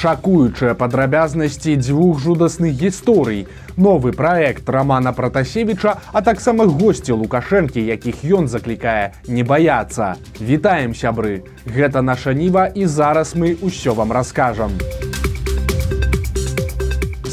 шакуючыя падрабязнасці дзвюх жудасных гісторый. Новы праект романа пратасевіча а таксама госці лукашэнкі якіх ён заклікае не баяцца. Вітаем сябры! Гэта наша ніва і зараз мы ўсё вам раскажам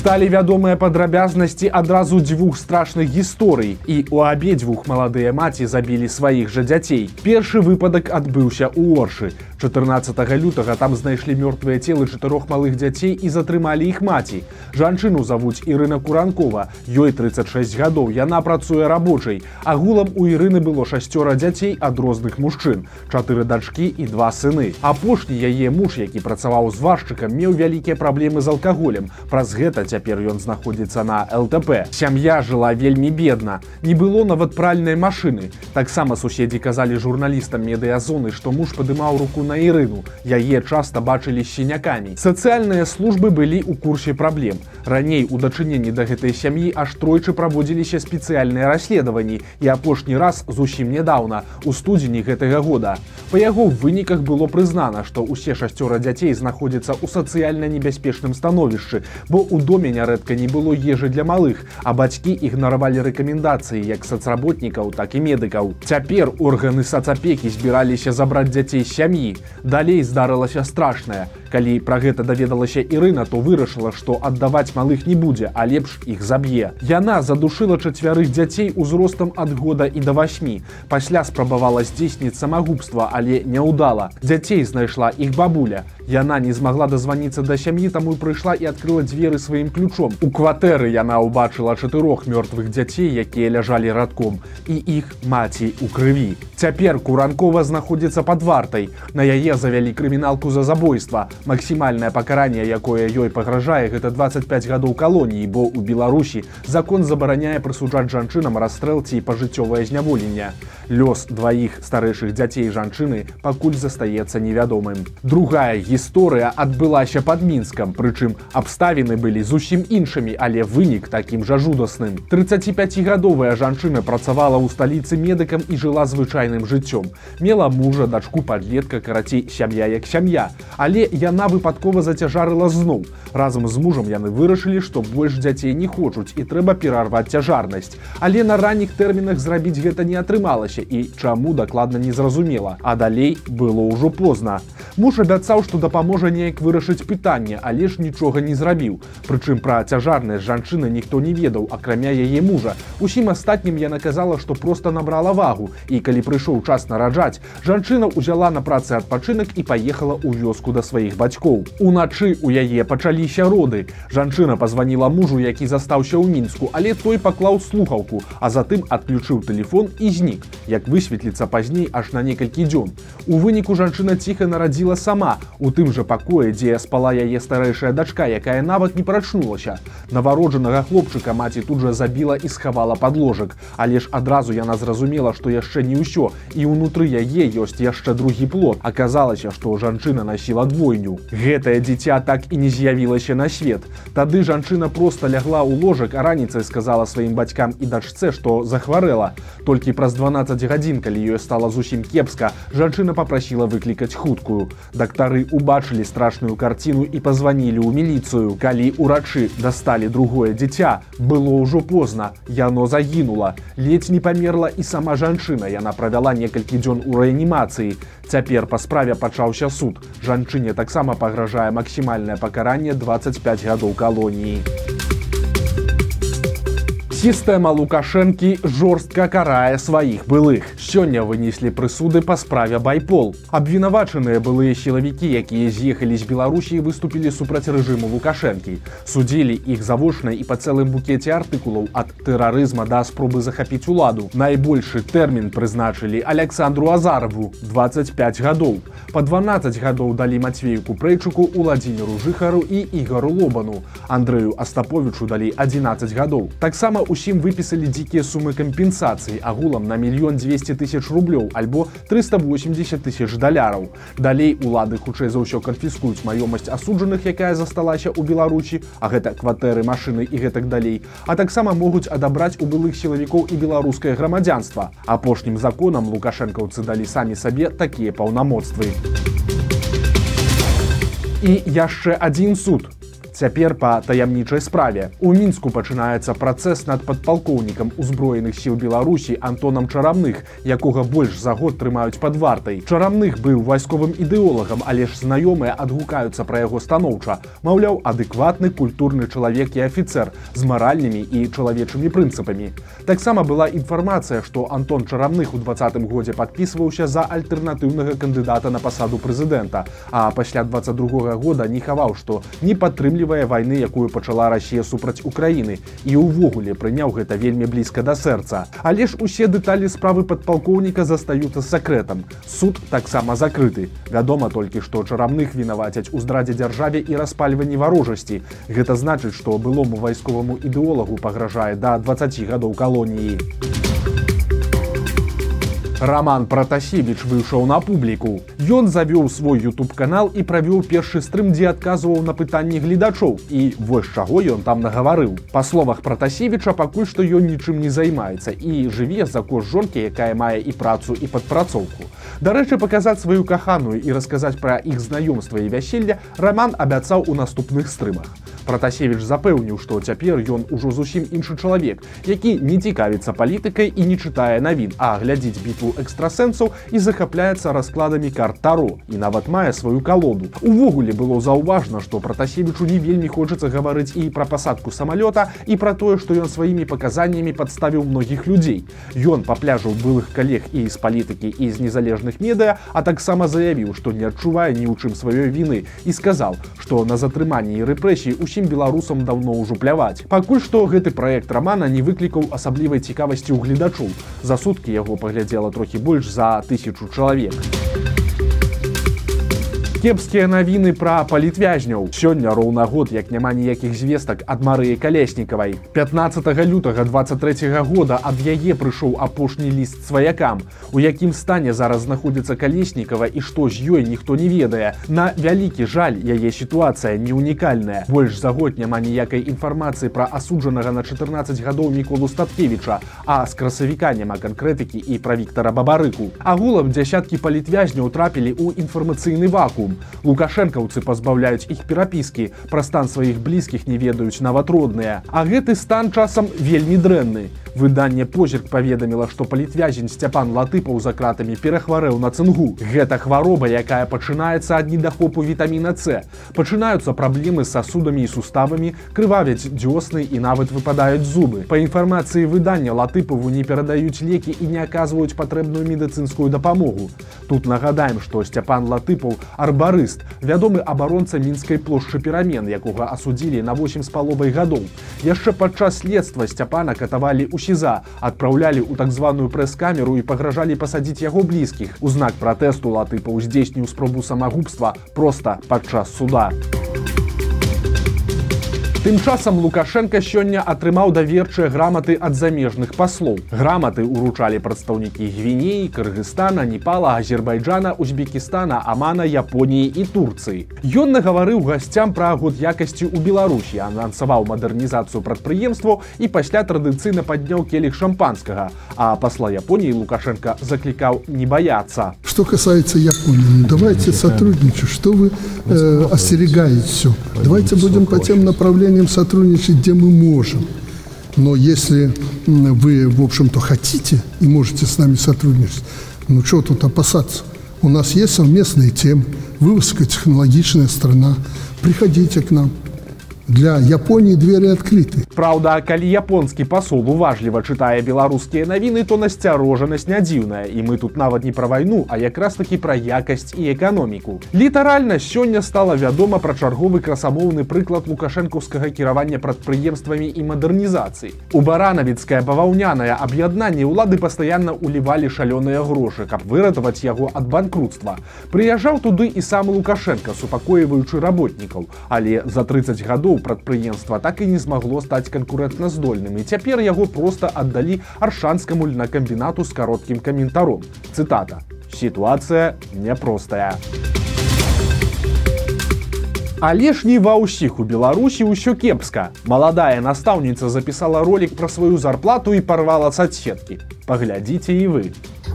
сталі вядомыя падрабязнасці адразу дзвюх страшных гісторый. І у абедзвюх маладыя маці забілі сваіх жа дзяцей. Першы выпадак адбыўся ў оршы. 14 лютага там знайшлі мёртвыя целы чатырох малых дзяцей і затрымалі іх маці. Жанчыну завуць ірына куранкова. Ёй 36 гадоў. Яна працуе рабочай. Агулам у ірыны было шасцёра дзяцей ад розных мужчын. Чатыры дачкі і два сыны. Апошні яе муж які працаваў зваршчыкам меў вялікія праблемы з алкаголем. Праз гэта цяпер ён знаходзіцца на лтп сям'я жыла вельмі бедна не было нават пральнай машыны. Таксама суседзі казалі журналістам медыязоны што муж падымаў руку на ірыну. Яе часта бачылі сінякамі. Сацыяльныя службы былі ў курсе праблем. Раней у дачыненні да гэтай сям'і аж тройчы праводзіліся спецыяльныя расследаванні і апошні раз зусім нядаўна у студзені гэтага года. Па яго выніках было прызнана што ўсе шасцёра дзяцей знаходзяцца ў сацыяльна небяспечным становішчы бо ў доме доме нярэдка не было ежы для малых, а бацькі ігнаравалі рэкамендацыі як сацработнікаў, так і медыкаў. Цяпер органы сацапекі збіраліся забраць дзяцей сям'і. Далей здарылася страшнае. Калі пра гэта даведалася Ірына, то вырашыла, што аддаваць малых не будзе, а лепш іх заб'е. Яна задушыла чацвярых дзяцей узростам ад года і да восьмі. Пасля спрабавала здзейсніць самагубства, але не ўдала. Дзяцей знайшла іх бабуля. Яна не змагла дазваніцца да сям'і, таму прыйшла і адкрыла дзверы сваім ключом. У кватэры яна ўбачыла чатырох мёртвых дзяцей, якія ляжалі радком і іх маці ў крыві. Цяпер куранкова знаходзіцца пад вартай. На яе завялі крыміналку за забойства. Максімальнае пакаранне, якое ёй пагражае гэта 25 гадоў калоніі, бо ў Беларусі закон забараняе прысуджаць жанчынам расстрэл ці пажыццёвае зняволенне. Лёс дваіх старэйшых дзяцей жанчыны пакуль застаецца невядомым. Другая гісторыя адбылася пад мінскам, прычым абставіны былі зусім зусім іншымі, але вынік такім жа жудасным. 35гадовая жанчына працавала ў сталіцы медыкам і жыла звычайным жыццём. Мела мужа, дачку падлетка, карацей сям'я як сям'я. Але яна выпадкова зацяжарыла зноў. Разам з мужам яны вырашылі, што больш дзяцей не хочуць і трэба перарваць цяжарнасць. Але на ранніх тэрмінах зрабіць гэта не атрымалася і чаму дакладна незразумела. А далей было ўжо позна. Муж абяцаў, што дапаможа неяк вырашыць пытанне, але ж нічога не зрабіў. Прычым пра цяжарнасць жанчыны ніхто не ведаў акрамя яе мужа. Усім астатнім я наказала што просто набрала вагу. І калі прыйшоў час нараджаць жанчына ўзяла на працы адпачынак і паехала ў вёску да сваіх бацькоў. Уначы у яе пачаліся роды. Жанчына пазваніла мужу які застаўся ў мінску але той паклаў слухаўку а затым адключыў телефон і знік як высветліцца пазней аж на некалькі дзён. У выніку жанчына ціха нарадзіла сама. У тым жа пакоі дзе спала яе старэйшая дачка якая нават не прачнула прачнулася. Навароджанага хлопчыка маці тут жа забіла і схавала подложак, але ж адразу яна зразумела, што яшчэ не ўсё і ўнутры яе ёсць яшчэ другі плод. Аказалася, што жанчына насіла двойню. Гэтае дзіця так і не з'явілася на свет. Тады жанчына проста лягла ў ложак, а раніцай сказала сваім бацькам і дачце, што захварэла. Толькі праз 12 гадзін, калі ёй стала зусім кепска, жанчына попрасіла выклікаць хуткую. Дактары убачылі страшную карціну і пазванілі ў міліцыю. Калі ўрачы Уначы дасталі другое дзіця, было ўжо позна. Яно загінула. Ледзь не памерла і сама жанчына. Яна правяла некалькі дзён у рэанімацыі. Цяпер па справе пачаўся суд. Жанчыне таксама пагражае максімальнае пакаранне 25 гадоў калоніі. Сістэма Лукашэнкі жорстка карае сваіх былых. Сёння вынеслі прысуды па справе байпол. Абвінавачаныя былыя сілавікі, якія з'ехалі з Беларусі выступілі супраць рэжыму Лукашэнкі. Судзілі іх завочна і па цэлым букеце артыкулаў ад тэрарызма да спробы захапіць уладу. Найбольшы тэрмін прызначылі Александру Азарову 25 гадоў. Па 12 гадоў далі Мацвею Купрэйчуку Уладзіміру Жыхару і Ігару Лобану. Андрэю Астаповічу далі 11 гадоў. Таксама усім выпісалі дзікія сумы кампенсацыі агулам на мільён 200 тысяч рублёў альбо 380 тысяч даляраў. Далей улады хутчэй за ўсё канфіскуюць маёмасць асуджаных, якая засталася ў Беларусі, а гэта кватэры машыны і гэтак далей, а таксама могуць адабраць у былых сілавікоў і беларускае грамадзянства. Апошнім законам лукашэнкаўцы далі самі сабе такія паўнамоцтвы. і яшчэ адзін суд Цяпер па таямнічай справе. У мінску пачынаецца працэс над падпалкоўнікам узброеных сіл Беларусі Антонам чарамных, якога больш за год трымаюць пад вартай. Чарамных быў вайсковым ідэолагам, але ж знаёмыя адгукаюцца пра яго станоўча. Маўляў, адэкватны культурны чалавек і афіцэр з маральнымі і чалавечымі прынцыпамі. Таксама была інфармацыя, што Антон чарамных у двадцатым годзе падпісваўся за альтэрнатыўнага кандыдата на пасаду прэзідэнта. А пасля 22 года не хаваў, што не падтрымліваў устойлівая вайны якую пачала Росія супраць Украіны і ўвогуле прыняў гэта вельмі блізка да сэрца. Але ж усе дэталі справы падпалкоўніка застаюцца сакрэтам. Суд таксама закрыты. Вядома толькі што чарамных вінавацяць у здрадзе дзяржаве і распальванні варожасці. Гэта значыць што былому вайсковаму ідэолагу пагражае да 20 гадоў калоніі. у Раман Пратасевіч выйшаў на публіку. Ён завёў свой YouTube канал і правёў першы стрым, дзе адказваў на пытанні гледачоў. І вось чаго ён там нагаварыў. Па словах Пратасевіча пакуль што ён нічым не займаецца і жыве за кошт жонкі, якая мае і працу і падпрацоўку. Дарэчы, паказаць сваю каханую і расказаць пра іх знаёмства і вяселля Раман абяцаў у наступных стрымах. Пратасевіч запэўніў, што цяпер ён ужо зусім іншы чалавек, які не цікавіцца палітыкай і не чытае навін, а глядзіць бітву экстрасэнсаў і захапляецца раскладамі картару і нават мае сваю калоду. Увогуле было заўважна, што пратасевічу не вельмі хочацца гаварыць і пра пасадку самалёта і пра тое, што ён сваімі паказаннямі падставіў многіх людзей. Ён папляжаў былых калег і з палітыкі і з незалежных медыа, а таксама заявіў, што не адчувае ні ў чым сваёй віны і сказаў, што на затрыманні і рэпрэсіі ўсе ўсім беларусам даўно ўжо пляваць. Пакуль што гэты праект рамана не выклікаў асаблівай цікавасці ў гледачоў. За суткі яго паглядзела трохі больш за тысячу чалавек кепскія навіны пра палітвязняў сёння роўна год як няма ніякіх звестак ад марыі калеснікавай 15 лютага 23 -го года ад яе прыйшоў апошні ліст сваякам. У якім стане зараз знаходзіцца калеснікава і што з ёй ніхто не ведае. На вялікі жаль яе сітуацыя не унікальная. Больш за год няма ніякай інфармацыі пра асуджанага на 14 гадоў міколу статкевіча а з красавіка няма канкрэтыкі і пра Віктора бабарыку. Агулам дзясяткі палітвязняў трапілі ў інфармацыйны вакуум разум. Лукашэнкаўцы пазбаўляюць іх перапіскі, пра стан сваіх блізкіх не ведаюць нават родныя. А гэты стан часам вельмі дрэнны. Выданне позірк паведаміла, што палітвязень сцяпан латыпаў за кратамі перахварэў на цынгу. Гэта хвароба, якая пачынаецца ад недахопу вітаміна С. Пачынаюцца праблемы з сасудамі і суставамі, крывавяць дзёсны і нават выпадаюць зубы. Па інфармацыі выдання латыпаву не перадаюць лекі і не аказваюць патрэбную медыцынскую дапамогу. Тут нагадаем, што сцяпан латыпаў арбарыст, вядомы абаронца мінскай плошчы перамен, якога асудзілі на 8 з паловай гадоў. Яшчэ падчас следства сцяпана катавалі ў сіза адпраўлялі ў так званую прэс-камеру і пагражалі пасадзіць яго блізкіх. У знак пратэсту латыпа ўздзейсніў спробу самагубства проста падчас суда. у Тым часам Лукашенко сёння атрымаў даверчыя граматы ад замежных паслоў. Граматы ўручалі прадстаўнікі гвінеі, Кыргызстана, Непала, Азербайджана, Узбекістана, Амана, Японіі і Турцыі. Ён нагаварыў гасцям пра год якасці ў Беларусі, анансаваў мадэрнізацыю прадпрыемстваў і пасля традыцыйна падняў келіх шампанскага. А пасла Японіі Лукашенко заклікаў не баяцца. Что касается Японии, ну, давайте сотрудничать. Что вы э, остерегаете все? Давайте будем по тем направлениям направлениям сотрудничать, где мы можем. Но если вы, в общем-то, хотите и можете с нами сотрудничать, ну что тут опасаться? У нас есть совместные темы, вы высокотехнологичная страна, приходите к нам. Для Японіі двери адкрыты. Праўда, калі японскі пасол уважліва чытае беларускія навіны, то насцярожанасць не дзіўная і мы тут нават не пра вайну, а якраз такі пра якасць і эканоміку. Літаральна сёння стала вядома пра чарговы красамоўны прыклад лукашэнкаўскага кіравання прадпрыемствамі і мадэрнізацыі. У баранавіцкае баваўнянае аб'яднанне ўлады пастаянна ўлівалі шалёныя грошы, каб выратаваць яго ад банкрутства. Прыязджаў туды і сам Лукашенко, супакойваючы работнікаў, але за 30 гадоў прадпрыемства так і не змагло стаць канкурэнтназдольным. І цяпер яго проста аддалі аршанскаму льнакамбінату з кароткім каментаром. Цытата. Сітуацыя няпростая Але ж не ва ўсіх у беларусі ўсё кепска маладая настаўніца запісала ролик пра сваю зарплату і парвала садсеткі. Паглядзіце і вы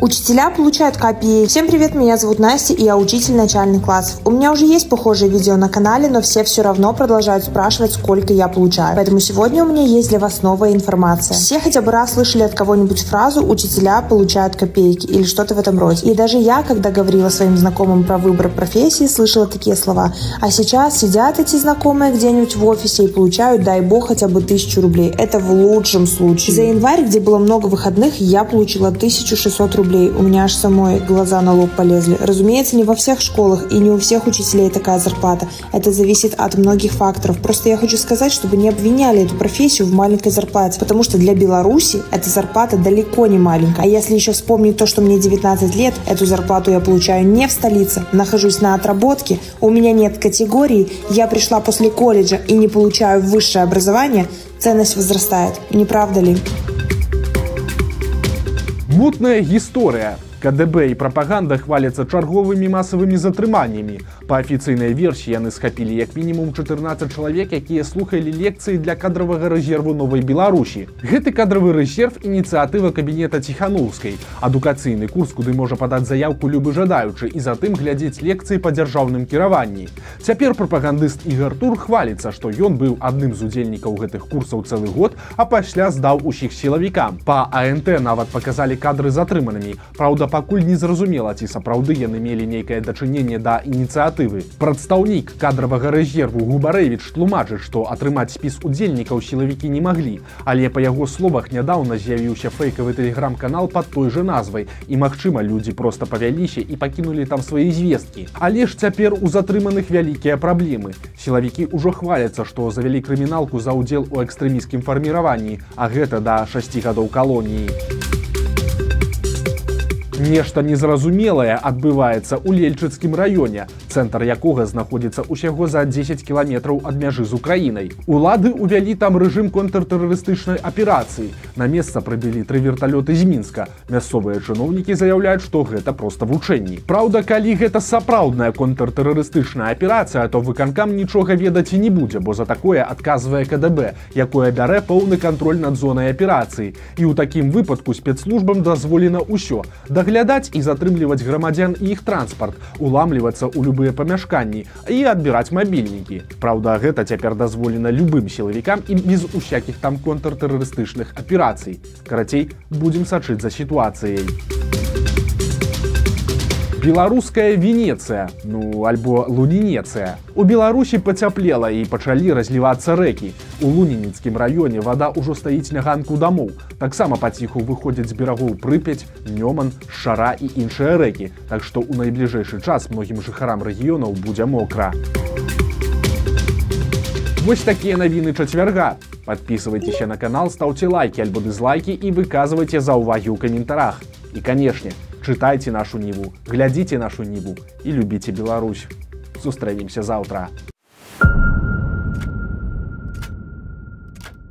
Учителя получают копии. Всем привет, меня зовут Настя, и я учитель начальных классов. У меня уже есть похожие видео на канале, но все все равно продолжают спрашивать, сколько я получаю. Поэтому сегодня у меня есть для вас новая информация. Все хотя бы раз слышали от кого-нибудь фразу «учителя получают копейки» или что-то в этом роде. И даже я, когда говорила своим знакомым про выбор профессии, слышала такие слова. А сейчас сидят эти знакомые где-нибудь в офисе и получают, дай бог, хотя бы тысячу рублей. Это в лучшем случае. За январь, где было много выходных, я получила 1600 рублей рублей. У меня аж самой глаза на лоб полезли. Разумеется, не во всех школах и не у всех учителей такая зарплата. Это зависит от многих факторов. Просто я хочу сказать, чтобы не обвиняли эту профессию в маленькой зарплате, потому что для Беларуси эта зарплата далеко не маленькая. А если еще вспомнить то, что мне 19 лет, эту зарплату я получаю не в столице, нахожусь на отработке, у меня нет категории, я пришла после колледжа и не получаю высшее образование, ценность возрастает. Не правда ли? Мутная гісторыя КДБ і прапаганда хваляцца чарговымі масавымі затрыманнямі. Па афіцыйнай версіі яны схапілі як мінімум 14 чалавек, якія слухалі лекцыі для кадравага рэзерву новай Беларусі. Гэты кадравы рэзерв ініцыятыва кабінета ціханаўскай. Адукацыйны курс, куды можа падаць заявку любы жадаючы і затым глядзець лекцыі па дзяржаўным кіраванні. Цяпер прапагандыст Ігар Тур хваліцца, што ён быў адным з удзельнікаў гэтых курсаў цэлы год, а пасля здаў усіх сілавікам. Па АНТ нават паказалі кадры затрыманымі. Праўда, пакуль не зразумела ці сапраўды яны мелі нейкае дачыненне да ініцыятывы. Прадстаўнік кадравага рэзерву губарэвіч тлумачыць што атрымаць спіс удзельнікаў сілавікі не маглі але па яго словах нядаўна з'явіўся фэйкавы тэлеграм-канал под той же назвай. І магчыма людзі просто павяліся і пакінулі там свае звесткі. Але ж цяпер у затрыманых вялікія праблемы. Сілавікі ўжо хваляцца што завялі крыміналку за ўдзел у экстрэміскім фарміраванні а гэта да 6 гадоў калоніі. у Нешта незразумелае адбываецца ў лельчыцкім раёне, цэнтр якога знаходзіцца ўсяго за 10 кіламетраў ад мяжы з украінай. Улады ўвялі там рэжым контртэрарыстычнай аперацыі. На месца прыбілі тры верталёты з мінска. Мясцовыя чыноўнікі заяўляюць, што гэта проста вучэнні. Праўда, калі гэта сапраўдная контртэрарыстычная аперацыя, то выканкам нічога ведаць і не будзе, бо за такое адказвае КДБ, якое бярэ поўны кантроль над зонай аперацыі. І ў такім выпадку спецслужбам дазволена ўсё. Даглядаць і затрымліваць грамадзян і іх транспарт, уламлівацца ў любыя памяшканні і адбіраць мабільнікі. Праўда, гэта цяпер дазволена любым сілавікам і без усякіх там контртэрарыстычных аперацый. Карацей, будзем сачыць за сітуацыяй. Беларуская венецыя ну альбо лунінецыя. У беларусі пацяплела і пачалі разлівацца рэкі. У лунінецкім раёне вода ўжо стаіць на ганку дамоў. Таксама паціху выходзяць з берагоў прыпяць нёман шара і іншыя рэкі. Так што ў найбліжэйшы час многім жыхарам рэгіёнаў будзе мокра. Вось такія навіны чацвярга подписывайтеся на канал ставце лайки альбо дызлайки і выказвайце за ўвагі ў каментарах і канешне у чытайце нашу ніву, глядзіце нашу ніву і любіце Беларусь. Сустрэнемся заўтра.